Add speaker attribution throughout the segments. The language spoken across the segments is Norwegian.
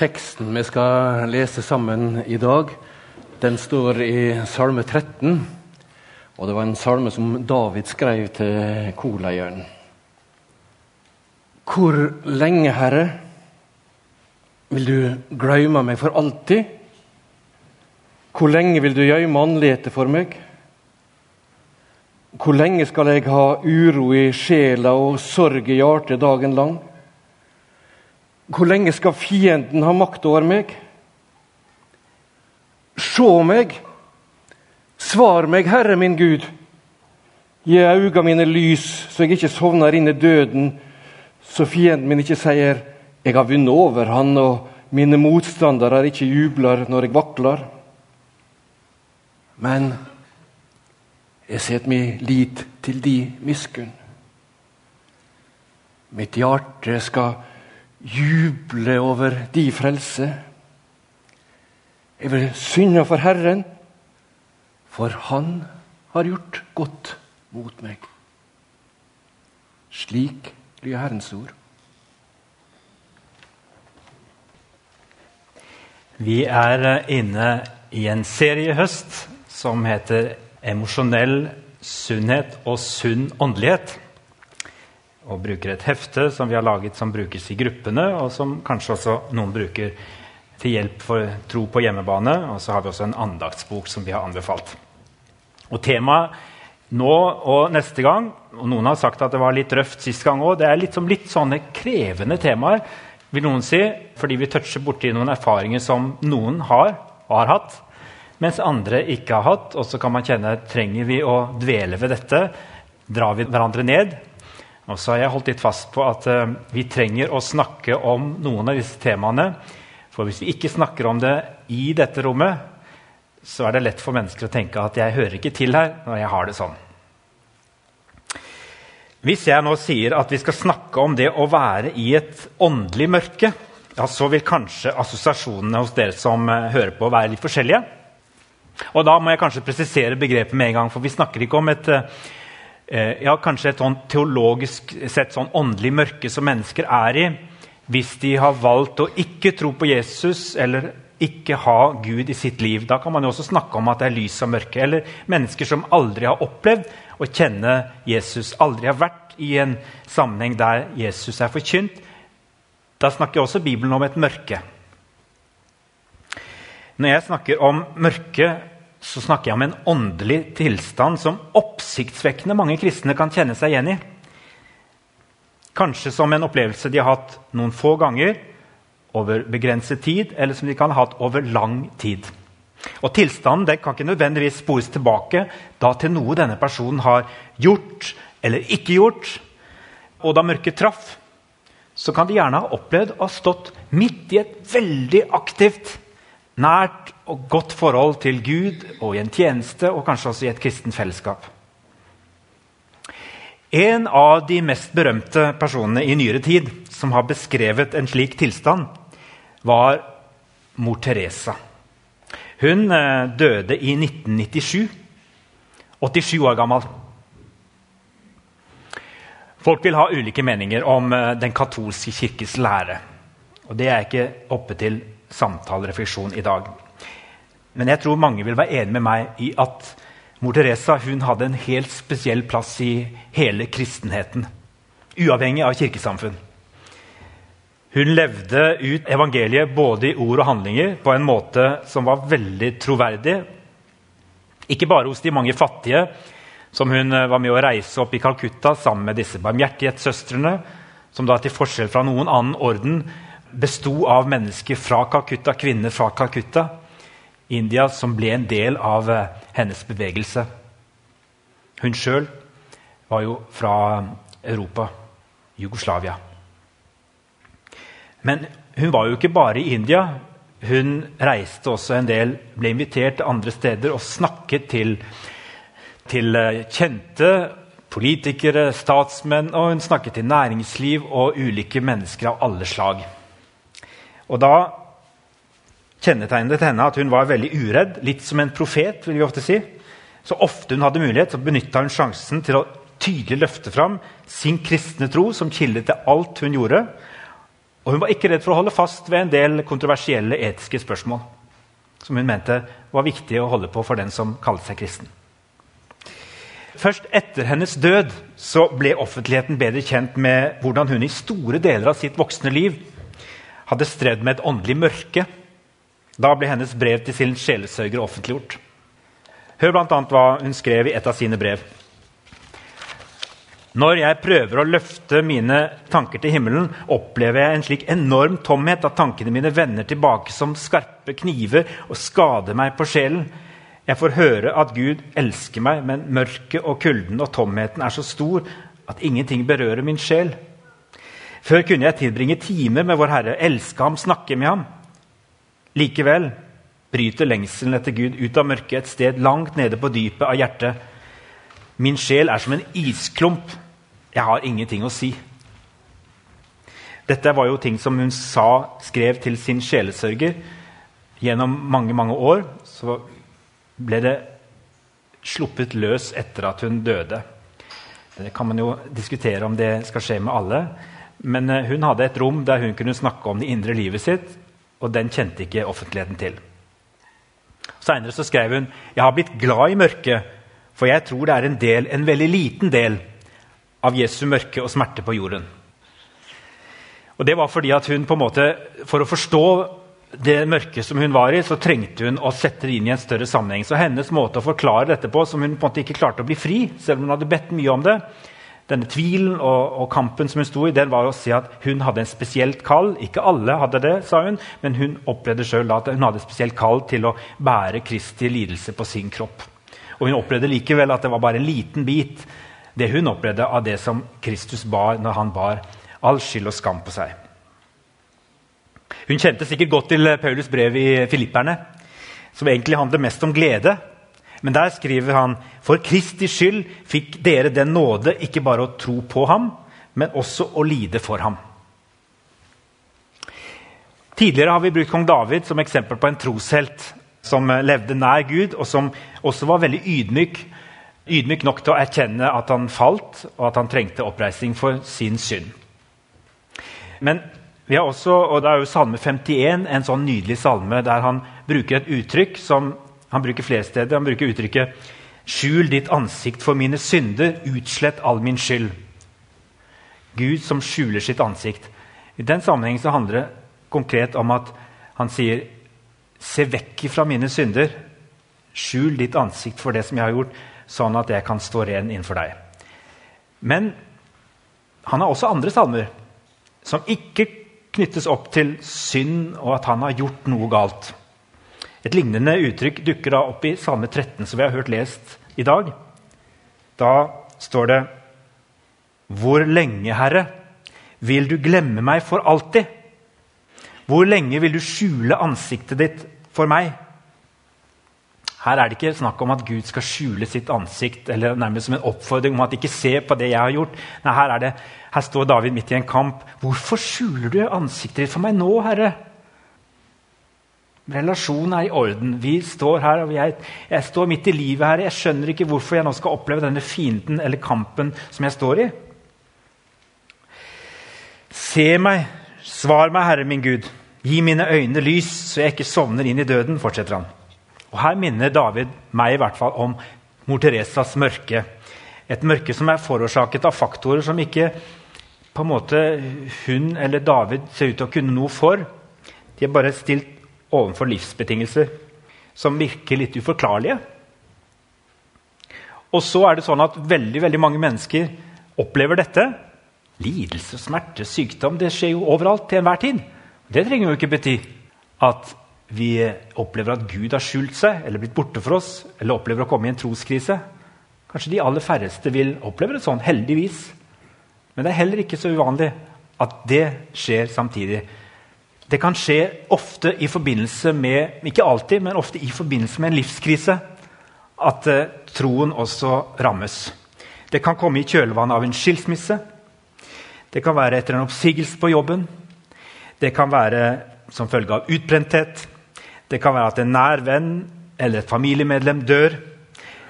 Speaker 1: Teksten vi skal lese sammen i dag, den står i Salme 13. Og det var en salme som David skrev til korleieren. Hvor lenge, Herre, vil du glemme meg for alltid? Hvor lenge vil du gjemme andletet for meg? Hvor lenge skal jeg ha uro i sjela og sorg i hjertet dagen lang? Hvor lenge skal fienden ha makt over meg? Se meg, svar meg, Herre min Gud. Gi øynene mine lys, så jeg ikke sovner inn i døden, så fienden min ikke sier 'Jeg har vunnet over han', og mine motstandere ikke jubler når jeg vakler. Men jeg setter min lit til de miskunn. Mitt hjerte skal juble over de frelse. Jeg vil synde for Herren, for Han har gjort godt mot meg. Slik lyder Herrens ord.
Speaker 2: Vi er inne i en serie i høst som heter 'Emosjonell sunnhet og sunn åndelighet' og bruker et hefte som vi har laget som brukes i gruppene, og som kanskje også noen bruker til hjelp for tro på hjemmebane. Og så har vi også en andaktsbok som vi har anbefalt. Og Temaet nå og neste gang og Noen har sagt at det var litt røft sist gang òg. Det er litt, litt, sånne krevende temaer, vil noen si, fordi vi toucher borti noen erfaringer som noen har og har hatt, mens andre ikke har hatt. Og så kan man kjenne trenger vi å dvele ved dette. Drar vi hverandre ned? Og så har jeg holdt litt fast på at uh, vi trenger å snakke om noen av disse temaene. For hvis vi ikke snakker om det i dette rommet, så er det lett for mennesker å tenke at jeg hører ikke til her når jeg har det sånn. Hvis jeg nå sier at vi skal snakke om det å være i et åndelig mørke, ja, så vil kanskje assosiasjonene hos dere som uh, hører på, være litt forskjellige. Og da må jeg kanskje presisere begrepet med en gang, for vi snakker ikke om et uh, Eh, ja, kanskje et sånn teologisk sett sånn åndelig mørke som mennesker er i hvis de har valgt å ikke tro på Jesus eller ikke ha Gud i sitt liv. Da kan man jo også snakke om at det er lys og mørke. Eller mennesker som aldri har opplevd å kjenne Jesus, aldri har vært i en sammenheng der Jesus er forkynt. Da snakker også Bibelen om et mørke. Når jeg snakker om mørke, så snakker jeg om en åndelig tilstand som oppsiktsvekkende mange kristne kan kjenne seg igjen i. Kanskje som en opplevelse de har hatt noen få ganger over begrenset tid, eller som de kan ha hatt over lang tid. Og Tilstanden kan ikke nødvendigvis spores tilbake da til noe denne personen har gjort eller ikke gjort. Og da mørket traff, så kan de gjerne ha opplevd å ha stått midt i et veldig aktivt nært og godt forhold til Gud og i en tjeneste og kanskje også i et kristent fellesskap. En av de mest berømte personene i nyere tid som har beskrevet en slik tilstand, var mor Teresa. Hun eh, døde i 1997, 87 år gammel. Folk vil ha ulike meninger om eh, den katolske kirkes lære. Og Det er ikke oppe til samtalerefleksjon i dag. Men jeg tror mange vil være enig med meg i at mor Teresa hun hadde en helt spesiell plass i hele kristenheten. Uavhengig av kirkesamfunn. Hun levde ut evangeliet både i ord og handlinger på en måte som var veldig troverdig. Ikke bare hos de mange fattige, som hun eh, var med å reise opp i Calcutta sammen med disse barmhjertighetssøstrene, som da til forskjell fra noen annen orden besto av mennesker fra Calcutta, kvinner fra Calcutta, India, som ble en del av eh, hennes bevegelse. Hun sjøl var jo fra Europa, Jugoslavia. Men hun var jo ikke bare i India. Hun reiste også en del, ble invitert til andre steder og snakket til, til eh, kjente politikere, statsmenn, og hun snakket til næringsliv og ulike mennesker av alle slag. Og da kjennetegnet henne at hun var veldig uredd, litt som en profet. vil vi ofte si. Så ofte hun hadde mulighet, så benytta hun sjansen til å tydelig løfte fram sin kristne tro som kilde til alt hun gjorde. Og hun var ikke redd for å holde fast ved en del kontroversielle etiske spørsmål som hun mente var viktig å holde på for den som kalte seg kristen. Først etter hennes død så ble offentligheten bedre kjent med hvordan hun i store deler av sitt voksne liv hadde strevd med et åndelig mørke. Da ble hennes brev til sin sjelesørger offentliggjort. Hør bl.a. hva hun skrev i et av sine brev. Når jeg prøver å løfte mine tanker til himmelen, opplever jeg en slik enorm tomhet at tankene mine vender tilbake som skarpe kniver og skader meg på sjelen. Jeg får høre at Gud elsker meg, men mørket og kulden og tomheten er så stor at ingenting berører min sjel. Før kunne jeg tilbringe timer med Vår Herre, elske ham, snakke med ham. Likevel bryter lengselen etter Gud ut av mørket et sted langt nede på dypet av hjertet. Min sjel er som en isklump. Jeg har ingenting å si. Dette var jo ting som hun sa, skrev til sin sjelesørger. Gjennom mange mange år så ble det sluppet løs etter at hun døde. Det kan man jo diskutere om det skal skje med alle. Men eh, hun hadde et rom der hun kunne snakke om det indre livet sitt, og den kjente ikke offentligheten til. Seinere skrev hun jeg har blitt glad i mørket for jeg tror det er en del, en veldig liten del av Jesu mørke og smerte på jorden. Og det var fordi at hun på en måte, For å forstå det mørket som hun var i, så trengte hun å sette det inn i en større sammenheng. Så hennes måte å forklare dette på, som hun på en måte ikke klarte å bli fri, selv om hun hadde bedt mye om det, denne tvilen og, og, kampen som hun sto i, den var å si at hun hadde en spesielt kall. Ikke alle hadde det, sa hun, men hun opplevde sjøl at hun hadde et spesielt kall til å bære Kristi lidelse på sin kropp. Og hun opplevde likevel at det var bare en liten bit det hun opplevde av det som Kristus bar når han bar all skyld og skam på seg. Hun kjente sikkert godt til Paulus brev i Filipperne, som egentlig handler mest om glede. Men der skriver han for Kristi skyld fikk dere den nåde ikke bare å tro på ham, men også å lide for ham. Tidligere har vi brukt kong David som eksempel på en troshelt som levde nær Gud, og som også var veldig ydmyk. Ydmyk nok til å erkjenne at han falt, og at han trengte oppreisning for sin synd. Men vi har også, og det er jo Salme 51, en sånn nydelig salme der han bruker et uttrykk som han bruker flere steder. Han bruker uttrykket 'Skjul ditt ansikt for mine synder, utslett all min skyld'. Gud som skjuler sitt ansikt. I den sammenheng handler det konkret om at han sier Se vekk fra mine synder. Skjul ditt ansikt for det som jeg har gjort, sånn at jeg kan stå ren innenfor deg. Men han har også andre salmer som ikke knyttes opp til synd og at han har gjort noe galt. Et lignende uttrykk dukker da opp i Salme 13, som vi har hørt lest i dag. Da står det Hvor lenge, Herre, vil du glemme meg for alltid? Hvor lenge vil du skjule ansiktet ditt for meg? Her er det ikke snakk om at Gud skal skjule sitt ansikt eller nærmest som en oppfordring om at ikke se på det jeg har gjort. Nei, her, det, her står David midt i en kamp. Hvorfor skjuler du ansiktet ditt for meg nå, Herre? Relasjonen er i orden. Vi står her, og jeg, jeg står midt i livet her. Jeg skjønner ikke hvorfor jeg nå skal oppleve denne fienden eller kampen som jeg står i. Se meg, svar meg, Herre min Gud. Gi mine øyne lys, så jeg ikke sovner inn i døden, fortsetter han. Og Her minner David meg i hvert fall om mor Teresas mørke. Et mørke som er forårsaket av faktorer som ikke på en måte hun eller David ser ut til å kunne noe for. De er bare stilt overfor livsbetingelser som virker litt uforklarlige. Og så er det sånn at veldig, veldig mange mennesker opplever dette. Lidelse, smerte, sykdom. Det skjer jo overalt til enhver tid. Det trenger jo ikke bety at vi opplever at Gud har skjult seg eller blitt borte for oss, eller opplever å komme i en troskrise. Kanskje de aller færreste vil oppleve det sånn, heldigvis. Men det er heller ikke så uvanlig at det skjer samtidig. Det kan skje ofte i forbindelse med ikke alltid, men ofte i forbindelse med en livskrise at uh, troen også rammes. Det kan komme i kjølvannet av en skilsmisse. Det kan være etter en oppsigelse på jobben. Det kan være som følge av utbrenthet. Det kan være at en nær venn eller et familiemedlem dør.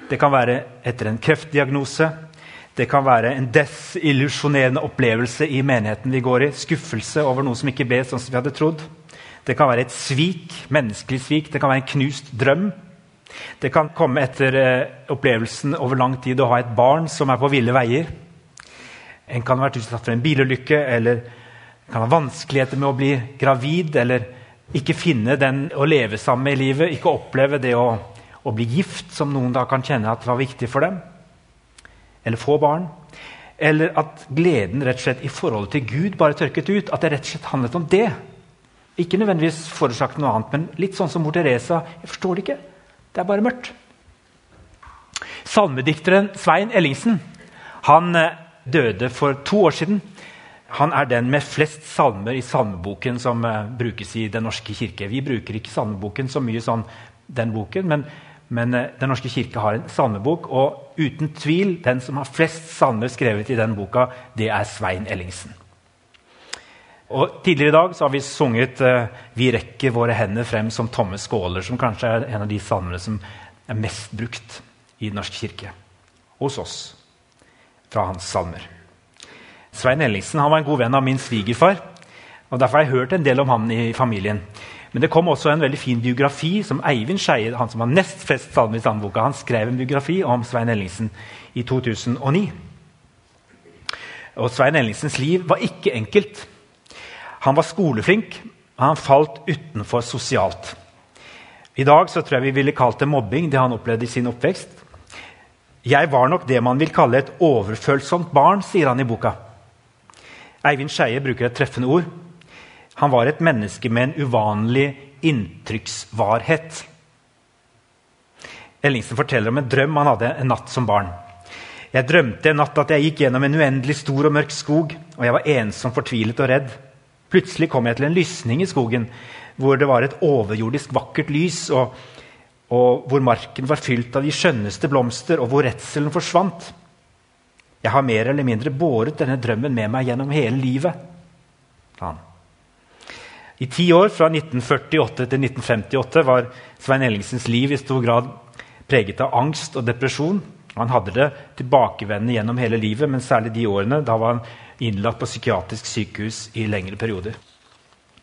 Speaker 2: Det kan være etter en kreftdiagnose. Det kan være en desillusjonerende opplevelse i menigheten vi går i. Skuffelse over noe som ikke ble sånn som vi hadde trodd. Det kan være et svik, menneskelig svik. Det kan være en knust drøm. Det kan komme etter eh, opplevelsen over lang tid å ha et barn som er på ville veier. En kan ha vært utsatt for en bilulykke eller kan ha vanskeligheter med å bli gravid eller ikke finne den å leve sammen med i livet. Ikke oppleve det å, å bli gift, som noen da kan kjenne at var viktig for dem. Eller få barn. Eller at gleden rett og slett i forholdet til Gud bare tørket ut. At det rett og slett handlet om det. Ikke nødvendigvis forårsaket noe annet, men litt sånn som mor Teresa. Jeg forstår det ikke. Det er bare mørkt. Salmedikteren Svein Ellingsen han eh, døde for to år siden. Han er den med flest salmer i salmeboken som uh, brukes i Den norske kirke. Vi bruker ikke salmeboken så mye sånn den boken, men, men uh, Den norske kirke har en salmebok. Og uten tvil, den som har flest salmer skrevet i den boka, det er Svein Ellingsen. Og Tidligere i dag så har vi sunget uh, 'Vi rekker våre hender frem som tomme skåler', som kanskje er en av de salmene som er mest brukt i Den norske kirke. Hos oss. Fra hans salmer. Svein Ellingsen han var en god venn av min svigerfar. og Derfor har jeg hørt en del om han i familien. Men det kom også en veldig fin biografi som Eivind Skeie, han som har nest flest salmer i sandboka, han skrev en biografi om Svein Ellingsen i 2009. Og Svein Ellingsens liv var ikke enkelt. Han var skoleflink, og han falt utenfor sosialt. I dag så tror jeg vi ville kalt det mobbing, det han opplevde i sin oppvekst. Jeg var nok det man vil kalle et overfølsomt barn, sier han i boka. Eivind Skeie bruker et treffende ord. Han var et menneske med en uvanlig inntrykksvarhet. Ellingsen forteller om en drøm han hadde en natt som barn. Jeg drømte en natt at jeg gikk gjennom en uendelig stor og mørk skog, og jeg var ensom, fortvilet og redd. Plutselig kom jeg til en lysning i skogen, hvor det var et overjordisk vakkert lys, og, og hvor marken var fylt av de skjønneste blomster, og hvor redselen forsvant. Jeg har mer eller mindre båret denne drømmen med meg gjennom hele livet. Han. I ti år, fra 1948 til 1958, var Svein Ellingsens liv i stor grad preget av angst og depresjon. Han hadde det tilbakevendende gjennom hele livet, men særlig de årene. Da var han innlagt på psykiatrisk sykehus i lengre perioder.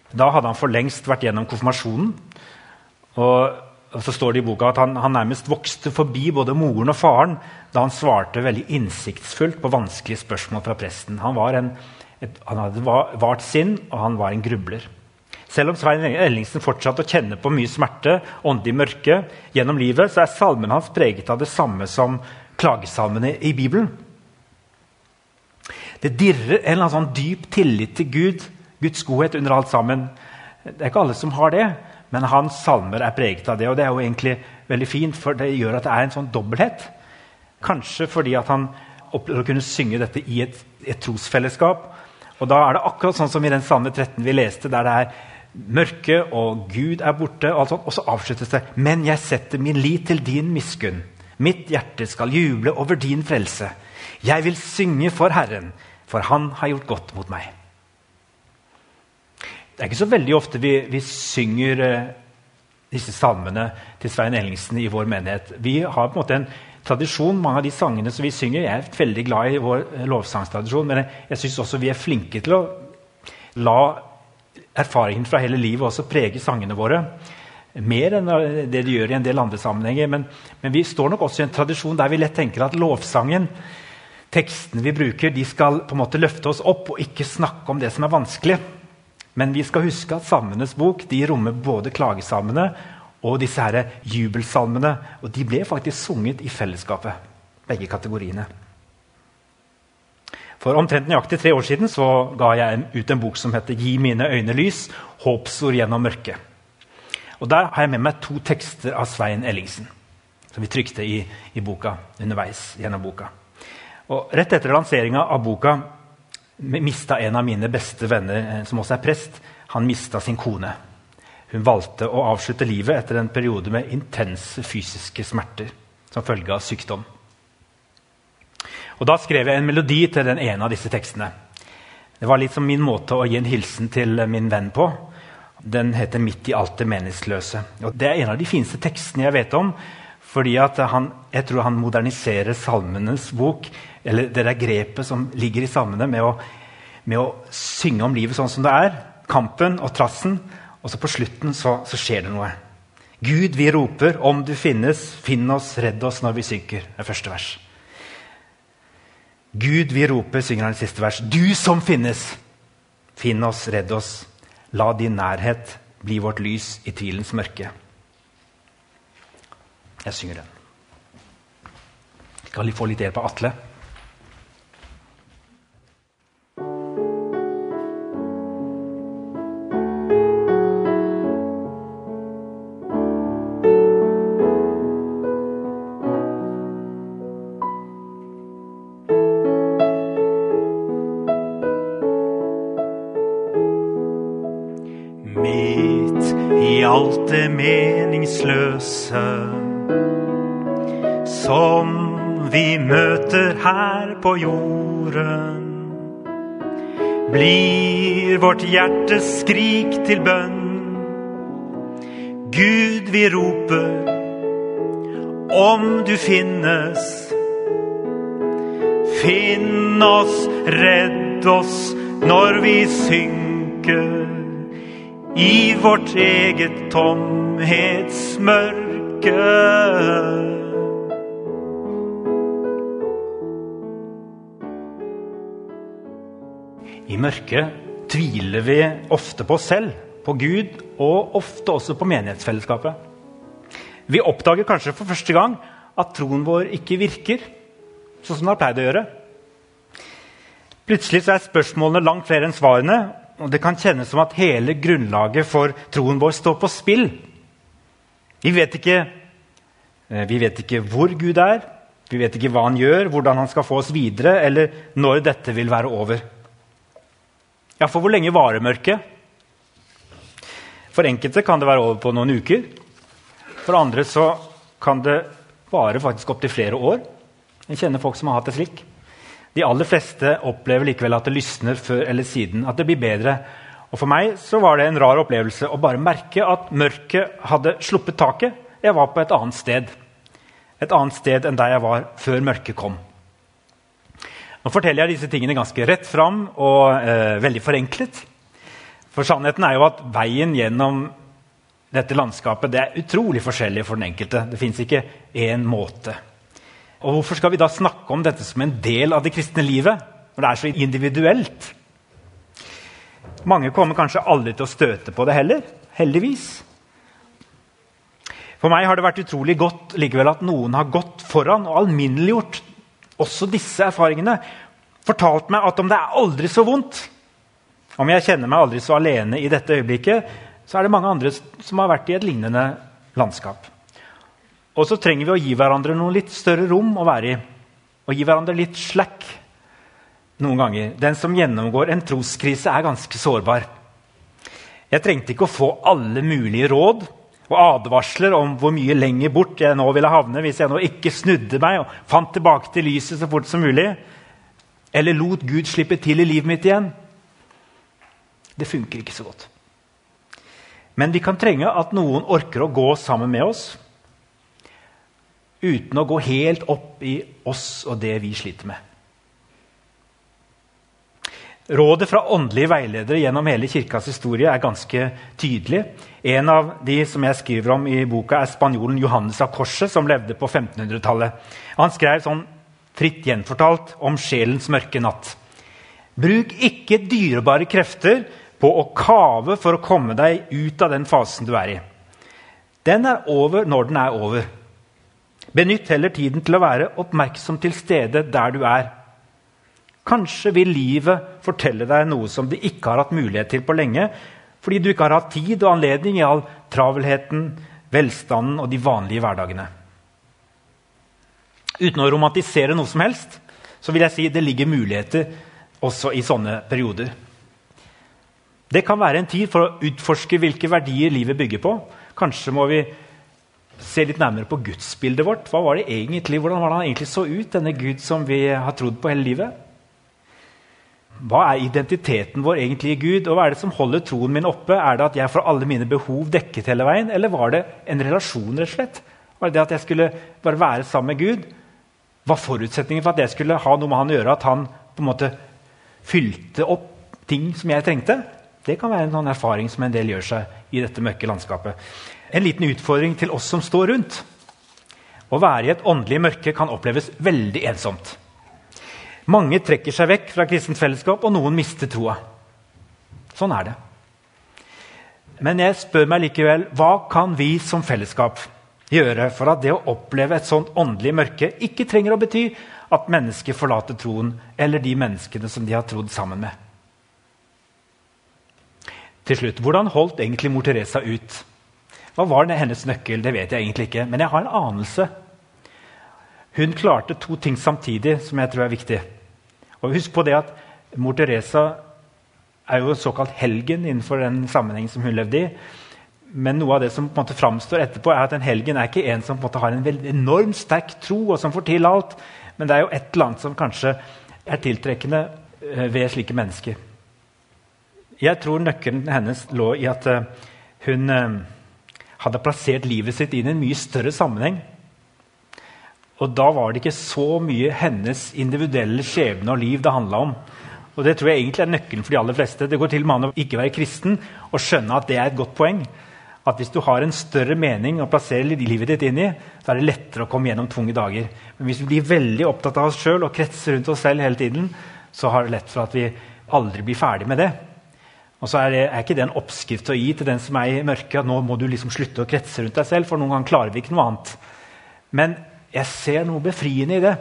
Speaker 2: Da hadde han for lengst vært gjennom konfirmasjonen. Og så står det i boka at han, han, nærmest vokste forbi både moren og faren da han svarte veldig innsiktsfullt på vanskelige spørsmål fra presten. Han, en, et, han hadde vart sinn, og han var en grubler. Selv om Svein Ellingsen fortsatte å kjenne på mye smerte, åndelig mørke, gjennom livet, så er salmen hans preget av det samme som klagesalmene i Bibelen. Det dirrer en eller annen sånn dyp tillit til Gud, Guds godhet under alt sammen. Det er ikke alle som har det. Men hans salmer er preget av det, og det er jo egentlig veldig fint, for det gjør at det er en sånn dobbelthet. Kanskje fordi at han opplevde å kunne synge dette i et, et, trosfellesskap. Og da er det akkurat sånn som i den salme 13 vi leste, der det er mørke og Gud er borte. Og, sånt, og så avsluttes det Men jeg setter min lit til din miskunn. Mitt hjerte skal juble over din frelse. Jeg vil synge for Herren, for Han har gjort godt mot meg. Det er ikke så veldig ofte vi, vi synger eh, disse salmene til Svein Ellingsen i vår menighet. Vi har på en måte en tradisjon, mange av de sangene som vi synger. Jeg er veldig glad i vår lovsangstradisjon, men jeg, jeg syns også vi er flinke til å la erfaringen fra hele livet også preger sangene våre. Mer enn det de gjør i en del andre sammenhenger. Men, men vi står nok også i en tradisjon der vi lett tenker at lovsangen, tekstene vi bruker, de skal på en måte løfte oss opp og ikke snakke om det som er vanskelig. Men vi skal huske at Salmenes bok de rommer både klagesalmene og disse her jubelsalmene. Og de ble faktisk sunget i fellesskapet, begge kategoriene. For omtrent nøyaktig tre år siden så ga jeg ut en bok som heter 'Gi mine øyne lys håpsord gjennom mørket'. Og Der har jeg med meg to tekster av Svein Ellingsen, som vi trykte i, i boka underveis gjennom boka. Og Rett etter lanseringa av boka mista en av mine beste venner, eh, som også er prest. Han mista sin kone. Hun valgte å avslutte livet etter en periode med intense fysiske smerter som følge av sykdom. Og Da skrev jeg en melodi til den ene av disse tekstene. Det var litt som min måte å gi en hilsen til min venn på. Den heter 'Midt i alt det meningsløse'. Og Det er en av de fineste tekstene jeg vet om. Fordi jeg tror han moderniserer Salmenes bok, eller det der grepet som ligger i salmene, med å, med å synge om livet sånn som det er. Kampen og trassen. Og så på slutten så, så skjer det noe. Gud, vi roper, om du finnes, finn oss, redd oss når vi synker. Det er første vers. Gud, vi roper, synger han i siste vers. Du som finnes, finn oss, redd oss. La din nærhet bli vårt lys i tvilens mørke. Jeg synger den. Skal vi få litt hjelp av Atle? Blir vårt hjertes skrik til bønn. Gud, vi roper, om du finnes. Finn oss, redd oss når vi synker i vårt eget tomhetsmørke. I mørket tviler vi ofte på oss selv, på Gud og ofte også på menighetsfellesskapet. Vi oppdager kanskje for første gang at troen vår ikke virker sånn som den har pleid å gjøre. Plutselig er spørsmålene langt flere enn svarene, og det kan kjennes som at hele grunnlaget for troen vår står på spill. Vi vet ikke, eh, vi vet ikke hvor Gud er, vi vet ikke hva han gjør, hvordan han skal få oss videre, eller når dette vil være over. Ja, for hvor lenge varer mørket? For enkelte kan det være over på noen uker. For andre så kan det vare faktisk opptil flere år. Jeg kjenner folk som har hatt det slik. De aller fleste opplever likevel at det lysner før eller siden. at det blir bedre. Og For meg så var det en rar opplevelse å bare merke at mørket hadde sluppet taket. Jeg var på et annet sted. Et annet sted enn der jeg var før mørket kom. Nå forteller jeg disse tingene ganske rett fram og eh, veldig forenklet. For sannheten er jo at veien gjennom dette landskapet det er utrolig forskjellig for den enkelte. Det fins ikke én måte. Og Hvorfor skal vi da snakke om dette som en del av det kristne livet? Når det er så individuelt? Mange kommer kanskje aldri til å støte på det heller. Heldigvis. For meg har det vært utrolig godt likevel at noen har gått foran og alminneliggjort også disse erfaringene. Fortalt meg at om det er aldri så vondt, om jeg kjenner meg aldri så alene i dette øyeblikket, så er det mange andre som har vært i et lignende landskap. Og så trenger vi å gi hverandre noe litt større rom å være i. Og gi hverandre litt slack noen ganger. Den som gjennomgår en troskrise, er ganske sårbar. Jeg trengte ikke å få alle mulige råd og advarsler om hvor mye lenger bort jeg nå ville havne hvis jeg nå ikke snudde meg og fant tilbake til lyset så fort som mulig. Eller lot Gud slippe til i livet mitt igjen. Det funker ikke så godt. Men vi kan trenge at noen orker å gå sammen med oss uten å gå helt opp i oss og det vi sliter med. Rådet fra åndelige veiledere gjennom hele kirkas historie er ganske tydelig. En av de som jeg skriver om i boka, er spanjolen Johannes av Korset, som levde på 1500-tallet. Han skrev sånn fritt gjenfortalt om sjelens mørke natt. Bruk ikke dyrebare krefter på å kave for å komme deg ut av den fasen du er i. Den er over når den er over. Benytt heller tiden til å være oppmerksom til stede der du er. Kanskje vil livet fortelle deg noe som du ikke har hatt mulighet til på lenge, fordi du ikke har hatt tid og anledning i all travelheten, velstanden og de vanlige hverdagene. Uten å romantisere noe som helst så vil jeg si det ligger muligheter også i sånne perioder. Det kan være en tid for å utforske hvilke verdier livet bygger på. Kanskje må vi se litt nærmere på gudsbildet vårt. Hva var det egentlig, Hvordan var det han egentlig så ut, denne Gud som vi har trodd på hele livet? Hva er identiteten vår egentlig i Gud, og hva er det som holder troen min oppe? Er det at jeg får alle mine behov dekket hele veien, eller var det en relasjon? rett og slett? Var det at jeg skulle bare være sammen med Gud, var forutsetningen for at jeg skulle ha noe med han å gjøre. At han på en måte fylte opp ting som jeg trengte. Det kan være en erfaring som en del gjør seg i dette mørke landskapet. En liten utfordring til oss som står rundt. Å være i et åndelig mørke kan oppleves veldig ensomt. Mange trekker seg vekk fra kristent fellesskap, og noen mister troa. Sånn er det. Men jeg spør meg likevel hva kan vi som fellesskap gjøre for at det å oppleve et sånt åndelig mørke ikke trenger å bety at mennesker forlater troen eller de menneskene som de har trodd sammen med? Til slutt, Hvordan holdt egentlig mor Teresa ut? Hva var hennes nøkkel? Det vet jeg egentlig ikke, men jeg har en anelse. Hun klarte to ting samtidig som jeg tror er viktig. Og Husk på det at mor Teresa er jo en såkalt helgen innenfor den sammenhengen som hun levde i. Men noe av det som på en måte framstår etterpå, er at en helgen er ikke en som på en måte har en enormt sterk tro, og som får til alt. Men det er jo et eller annet som kanskje er tiltrekkende eh, ved slike mennesker. Jeg tror nøkkelen hennes lå i at eh, hun eh, hadde plassert livet sitt inn i en mye større sammenheng. Og da var det ikke så mye hennes individuelle skjebne og liv det handla om. Og det tror jeg egentlig er nøkkelen for de aller fleste. Det går til og med an å ikke være kristen og skjønne at det er et godt poeng. At hvis du har en større mening å plassere livet ditt inn i, så er det lettere å komme gjennom tunge dager. Men hvis vi blir veldig opptatt av oss sjøl og kretser rundt oss selv hele tiden, så har det lett for at vi aldri blir ferdig med det. Og så er, det, er ikke det en oppskrift å gi til den som er i mørket, at nå må du liksom slutte å kretse rundt deg selv, for noen ganger klarer vi ikke noe annet. Men jeg ser noe befriende i det,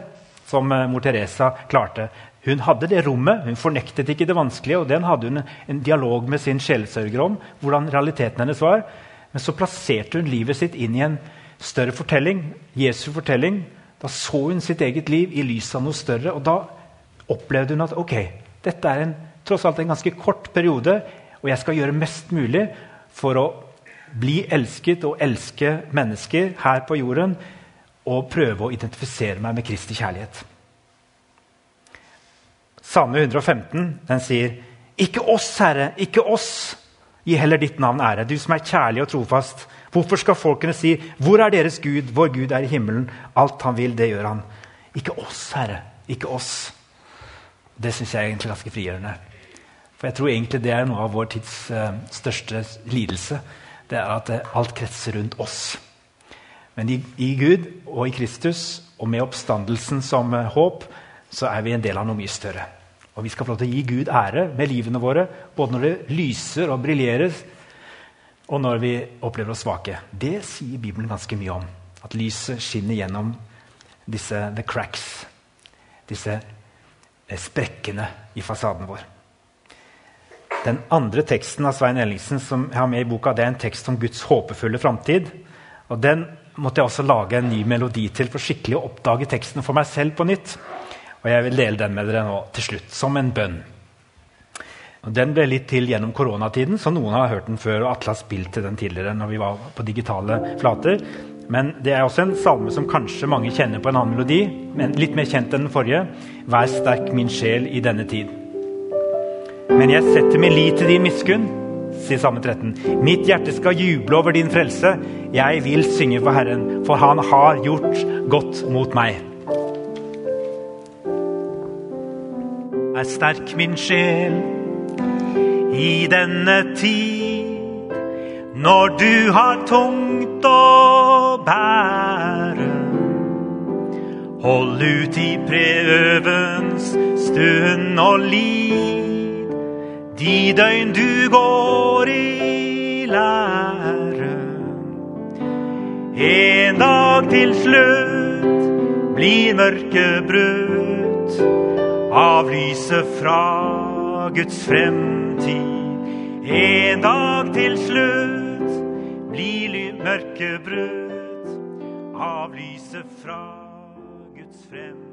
Speaker 2: som eh, mor Teresa klarte. Hun hadde det rommet, hun fornektet ikke det vanskelige. og Den hadde hun en dialog med sin sjelsørger om. hvordan realiteten hennes var. Men så plasserte hun livet sitt inn i en større fortelling. Jesu fortelling. Da så hun sitt eget liv i lys av noe større. Og da opplevde hun at ok, dette er en, tross alt en ganske kort periode, og jeg skal gjøre mest mulig for å bli elsket og elske mennesker her på jorden og prøve å identifisere meg med Kristi kjærlighet. Salme 115 den sier, 'Ikke oss, Herre, ikke oss. Gi heller ditt navn ære, du som er kjærlig og trofast.' Hvorfor skal folkene si, 'Hvor er deres Gud?' Vår Gud er i himmelen. Alt han vil, det gjør han. Ikke oss, Herre. Ikke oss. Det syns jeg er egentlig ganske frigjørende. For jeg tror egentlig det er noe av vår tids uh, største lidelse. Det er at uh, alt kretser rundt oss. Men i, i, Gud og i Kristus og med oppstandelsen som uh, håp, så er vi en del av noe mye større. Og vi skal få lov til å gi Gud ære med livene våre, både når det lyser og briljerer, og når vi opplever oss svake. Det sier Bibelen ganske mye om. At lyset skinner gjennom disse the cracks, disse eh, sprekkene i fasaden vår. Den andre teksten av Svein Ellingsen som jeg har med i boka, det er en tekst om Guds håpefulle framtid. Og den måtte jeg også lage en ny melodi til for skikkelig å oppdage teksten for meg selv på nytt. Og jeg vil dele den med dere nå til slutt, som en bønn. Og den ble litt til gjennom koronatiden, så noen har hørt den før. og Atle har spilt til den tidligere når vi var på digitale flater. Men det er også en salme som kanskje mange kjenner på en annen melodi, men litt mer kjent enn den forrige. Vær sterk, min sjel, i denne tid. Men jeg setter min lit til din miskunn sier Salme 13. Mitt hjerte skal juble over din frelse. Jeg vil synge for Herren, for han har gjort godt mot meg. Er sterk min sjel i denne tid, når du har tungt å bære. Hold ut i prøvens stund og liv de døgn du går i lære. En dag til slutt blir mørket brutt av lyset fra Guds fremtid. En dag til slutt blir mørket brutt av lyset fra Guds fremtid.